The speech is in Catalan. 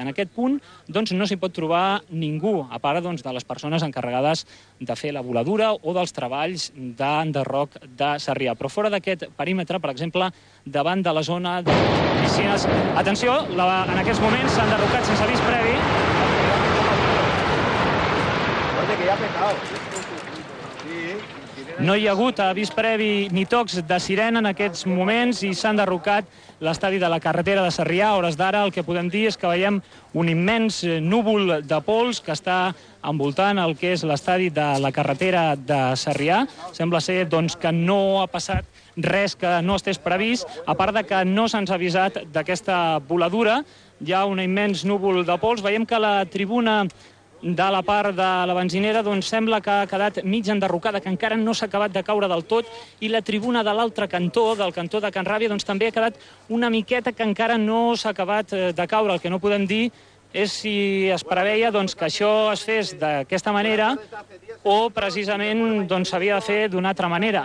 En aquest punt doncs, no s'hi pot trobar ningú, a part doncs, de les persones encarregades de fer la voladura o dels treballs d'enderroc de Sarrià. Però fora d'aquest perímetre, per exemple, davant de la zona de piscines... Atenció, la, en aquests moments s'ha enderrocat sense avís previ. Oye, que ya ha petado. No hi ha hagut avís previ ni tocs de sirena en aquests moments i s'ha enderrocat l'estadi de la carretera de Sarrià. A hores d'ara el que podem dir és que veiem un immens núvol de pols que està envoltant el que és l'estadi de la carretera de Sarrià. Sembla ser doncs, que no ha passat res que no estés previst, a part de que no se'ns ha avisat d'aquesta voladura. Hi ha un immens núvol de pols. Veiem que la tribuna de la part de la benzinera doncs sembla que ha quedat mig enderrocada, que encara no s'ha acabat de caure del tot, i la tribuna de l'altre cantó, del cantó de Can Ràbia, doncs també ha quedat una miqueta que encara no s'ha acabat eh, de caure. El que no podem dir és si es preveia doncs, que això es fes d'aquesta manera o precisament doncs, s'havia de fer d'una altra manera.